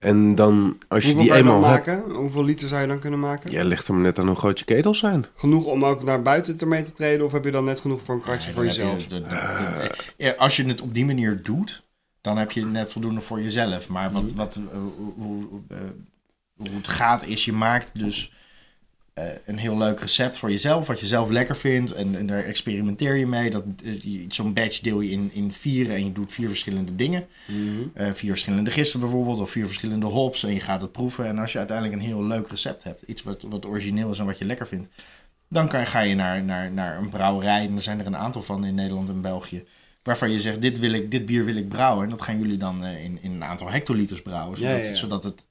En dan, als je Hoeveel die eenmaal hebt, maken? Hoeveel liter zou je dan kunnen maken? ja, ligt er maar net aan hoe groot je ketels zijn. Genoeg om ook naar buiten ermee te treden? Of heb je dan net genoeg voor een kratje Nee, voor jezelf? je de- de- de- de- ja, als je het op die manier doet, dan heb je net voldoende voor jezelf. Maar wat, wat, eh, hoe, hoe, eh, hoe het gaat is, je maakt dus een heel leuk recept voor jezelf, wat je zelf lekker vindt. En, en daar experimenteer je mee. Dat, je- Zo'n batch deel je in, in vier en je doet vier verschillende dingen. Eh, vier verschillende gisten bijvoorbeeld, of vier verschillende hops. En je gaat het proeven. En als je uiteindelijk een heel leuk recept hebt, iets wat, wat origineel is en wat je lekker vindt, dan kan, ga je naar, naar, naar een brouwerij. En er zijn er een aantal van in Nederland en België. Waarvan je zegt, dit, wil ik, dit bier wil ik brouwen. En dat gaan jullie dan eh, in, in een aantal hectoliters brouwen. Zodat, Ja, ja, ja. zodat het...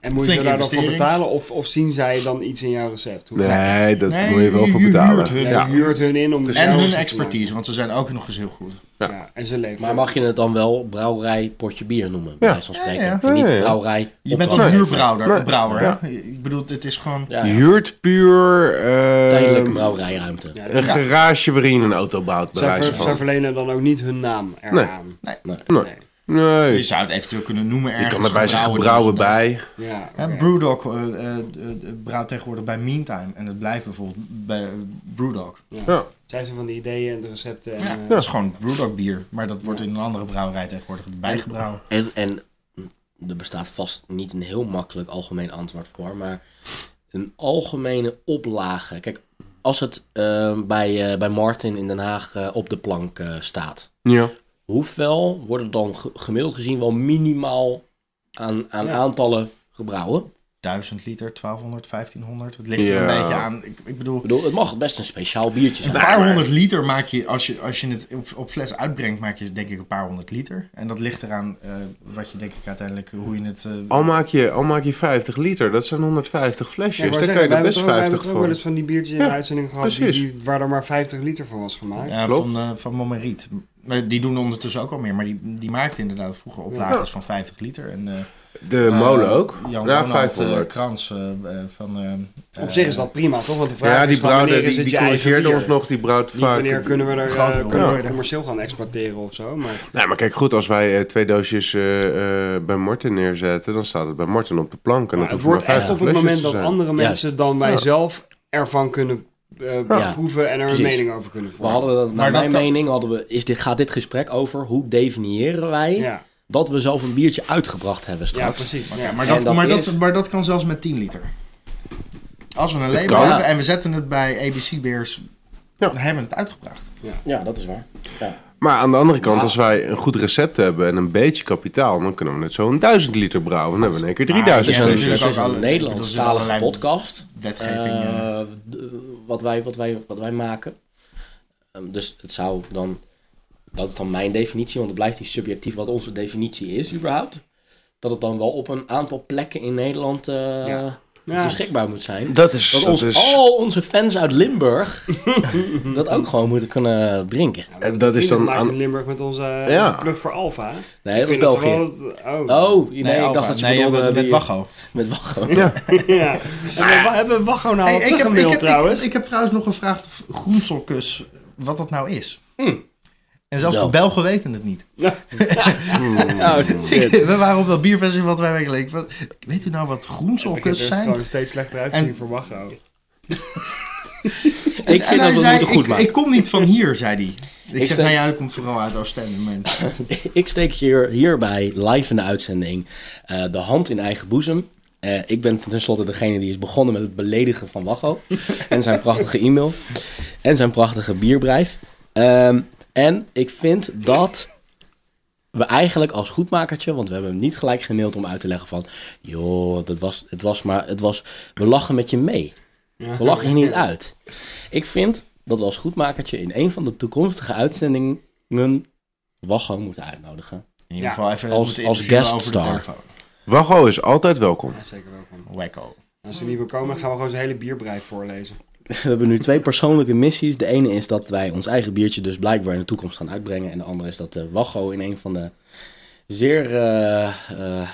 En moet je daar dan voor betalen? Of, of zien zij dan iets in jouw recept? Hoe- Nee, dat Nee, moet je wel je voor huurt betalen. hun. Ja, huurt hun in om En zelf hun expertise, want ze zijn ook nog eens heel goed. Ja. en ze leven. Maar mag je het dan wel brouwerij potje bier noemen? Bij Ja. wijze van spreken. Ja, ja. En niet brouwerij. Je bent een huurbrouwer, Nee. brouwer? Ik bedoel, het is gewoon... Ja, Je huurt puur eh, Tijdelijke brouwerijruimte. Ja, een garage waarin je een auto bouwt, bij zij, wijze ver- zij van. verlenen dan ook niet hun naam eraan. Nee. Nee. Nee. Je zou het eventueel kunnen noemen je ergens. kan erbij zeggen gebrouwen, brouwen bij. Ja, oké. Brewdog eh, eh, eh, brouwt tegenwoordig bij Meantime. En het blijft bijvoorbeeld bij Brewdog. Ja. Zij zijn van de ideeën en de recepten. En, Ja, dat is gewoon Brewdog bier. Maar dat wordt in een andere brouwerij tegenwoordig bijgebrouwen. En, en er bestaat vast niet een heel makkelijk algemeen antwoord voor, maar een algemene oplage. Kijk, als het bij, eh, bij Martin in Den Haag op de plank eh, staat, Ja. Hoeveel worden dan ge- gemiddeld gezien wel minimaal aan, aan Ja. aantallen gebrouwen? 1000 liter, 1200, 1500. Het ligt er Ja. een beetje aan. Ik, ik bedoel, Ik bedoel, het mag best een speciaal biertje een zijn. paar honderd liter maak je, als je, als je het op, op fles uitbrengt, maak je denk ik een paar honderd liter. En dat ligt eraan eh, wat je denk ik uiteindelijk, hoe je het... eh, Al maak, je, al maak je 50 liter, dat zijn 150 flesjes. Ja, Daar kan je er hebben best toch- wij hebben 50 toch ook wel eens van. van die biertjes in de Ja, uitzending gehad die, waar er maar 50 liter van was gemaakt. Ja, Klopt. van, eh van Momeriet. Maar die doen ondertussen ook al meer. Maar die, die maakte inderdaad vroeger oplages van 50 liter. En, eh, De eh, molen ook. Jan ja, Ronald, 500. eh, Krans eh, van... eh, Op zich is dat prima, toch? Want de vraag ja, die is die, die corrigeerde ons nog, die brouwt Niet wanneer kunnen we er eh, kunnen we commercieel gaan exporteren of zo. Maar Nee, maar kijk goed, als wij twee doosjes eh, eh, bij Martin neerzetten, dan staat het bij Martin op de plank. En Maar dat het maar wordt echt 50 op het moment dat andere Juist. mensen dan wij Ja. zelf ervan kunnen eh, Ja. proeven en er een mening over kunnen We vormen. hadden dat, Maar naar dat mijn kan- mening, hadden we, is dit, gaat dit gesprek over hoe definiëren wij Ja, dat we zelf een biertje uitgebracht hebben ja straks. precies. Oké, Ja. maar, En dat, dat maar, is- dat, maar dat kan zelfs met 10 liter. Als we een label kan. hebben en we zetten het bij ABC Beers, Ja. dan hebben we het uitgebracht. Ja, dat is waar. Ja. Maar aan de andere kant, Ja. als wij een goed recept hebben en een beetje kapitaal, dan kunnen we net zo'n 1000 liter brouwen. Dan hebben we in één keer Het 3000 is Ja, een, natuurlijk het is een er Nederlandstalige podcast. Wetgeving. d- wat, wij, wat, wij, wat wij maken. Ehm, dus het zou dan, dat is dan mijn definitie, want het blijft die subjectief wat onze definitie is überhaupt. Dat het dan wel op een aantal plekken in Nederland eh, Ja. Ja. beschikbaar moet zijn. Dat is... Dat Dat ons, is al onze fans uit Limburg dat ook gewoon moeten kunnen drinken. Ja, dat is dan aan- in Limburg met onze Ja. plug voor Alfa. Nee, dat Ik ze België. wel oh. Oh, nee, ik Alpha. dacht dat je nee, bedoelde met, met die- Wacho. Met Wacho. Ja. ja. En we wa- hebben we Wacho nou al Hey, ik, heb, ik, heb, trouwens? ik, ik heb trouwens nog gevraagd of groenselkus, wat dat nou is. Hmm. En zelfs de Belgen weten het niet. Oh, shit. We waren op dat bierfestival twee weken geleden. Weet u nou wat Het groenselkus er zijn? gewoon steeds slechter uit te En- zien voor Wacho. Ik En vind dat we zei, moeten goed ik, maken. ik kom niet van hier, zei hij. Ik, Ik zeg, zeg- nou ja, dat komt vooral uit Oostende. Maar... Ik steek hier, hierbij live in de uitzending eh, de hand in eigen boezem. Eh, ik ben tenslotte degene die is begonnen met het beledigen van Wacho. en zijn prachtige e-mail. En zijn prachtige bierbrijf. Ehm, en ik vind dat we eigenlijk als goedmakertje, want we hebben hem niet gelijk gemaild om uit te leggen van... joh, dat was, het was maar, het was, we lachen met je mee. We lachen je niet uit. Ik vind dat we als goedmakertje in een van de toekomstige uitzendingen Wacho moeten uitnodigen. In ieder Ja, geval even als- moeten als guest star. Wacho is altijd welkom. Ja, zeker welkom. Wacko. Als ze niet meer komen, gaan we gewoon zijn hele bierbrijf voorlezen. We hebben nu twee persoonlijke missies. De ene is dat wij ons eigen biertje dus blijkbaar in de toekomst gaan uitbrengen. En de andere is dat de Wacho in een van de zeer, eh, eh, eh,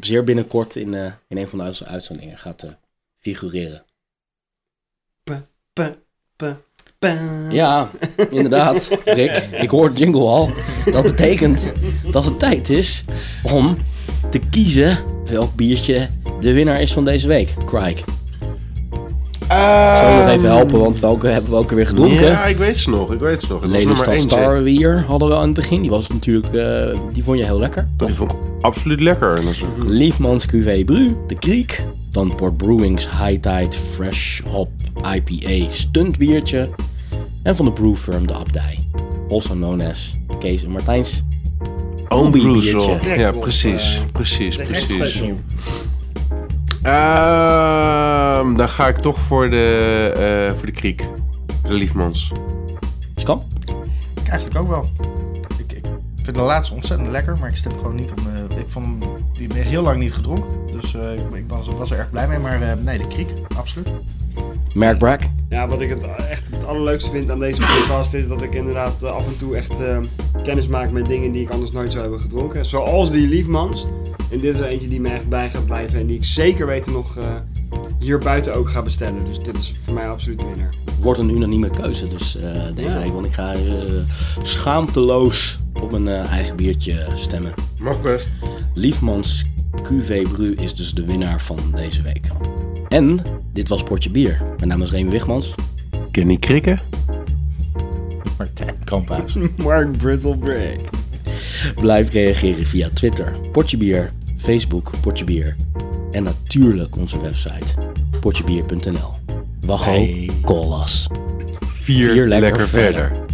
zeer binnenkort in, eh, in een van de uitz- uitzendingen gaat eh, figureren. Ja, inderdaad, Rick. Ik hoor het jingle al. Dat betekent dat het tijd is om te kiezen welk biertje de winnaar is van deze week. Craig. Zal je nog even helpen, want welke hebben we ook weer gedronken? Ja, ik weet ze nog. Ik weet ze nog. Het was nummer Lelystad 1. Star Wier hadden we aan het begin. Die was natuurlijk, eh, die vond je heel lekker. Die vond ik absoluut lekker. En dat is een- Liefmans QV Bru, de Kriek. Dan Port Brewing's High Tide Fresh Hop IPA stuntbiertje. En van de brewfirm De Abdij. Also known as Kees en Martijns. Own biertje. Ja, precies. eh, precies, precies. Ehm, dan ga ik toch voor de, eh, voor de kriek. De Liefmans. Skam? Ik eigenlijk ook wel. Ik, ik vind de laatste ontzettend lekker, maar ik stem gewoon niet om. eh, ik vond die heel lang niet gedronken. Dus eh, ik, ik was, was er erg blij mee. Maar eh, nee, de kriek, absoluut. Merkbraak. Ja, wat ik het echt het allerleukste vind aan deze podcast is dat ik inderdaad af en toe echt eh, kennis maak met dingen die ik anders nooit zou hebben gedronken. Zoals die Liefmans. En dit is eentje die me echt bij gaat blijven en die ik zeker weten nog eh, hier buiten ook ga bestellen. Dus dit is voor mij absoluut de winnaar. Wordt een unanieme keuze dus eh, deze Ja. week. Want ik ga eh, schaamteloos op mijn eh, eigen biertje stemmen. Mag best. Liefmans QV Bru is dus de winnaar van deze week. En dit was Portje Bier. Mijn naam is Remy Wigmans. Kenny Krikken? Martijn Kamphuis. Mark Brittlebreak. Blijf reageren via Twitter, Portje Bier, Facebook, Portje Bier. En natuurlijk onze website, portjebier.nl. Wacho, Hey. call us. Vier, Vier lekker lekker, verder. verder.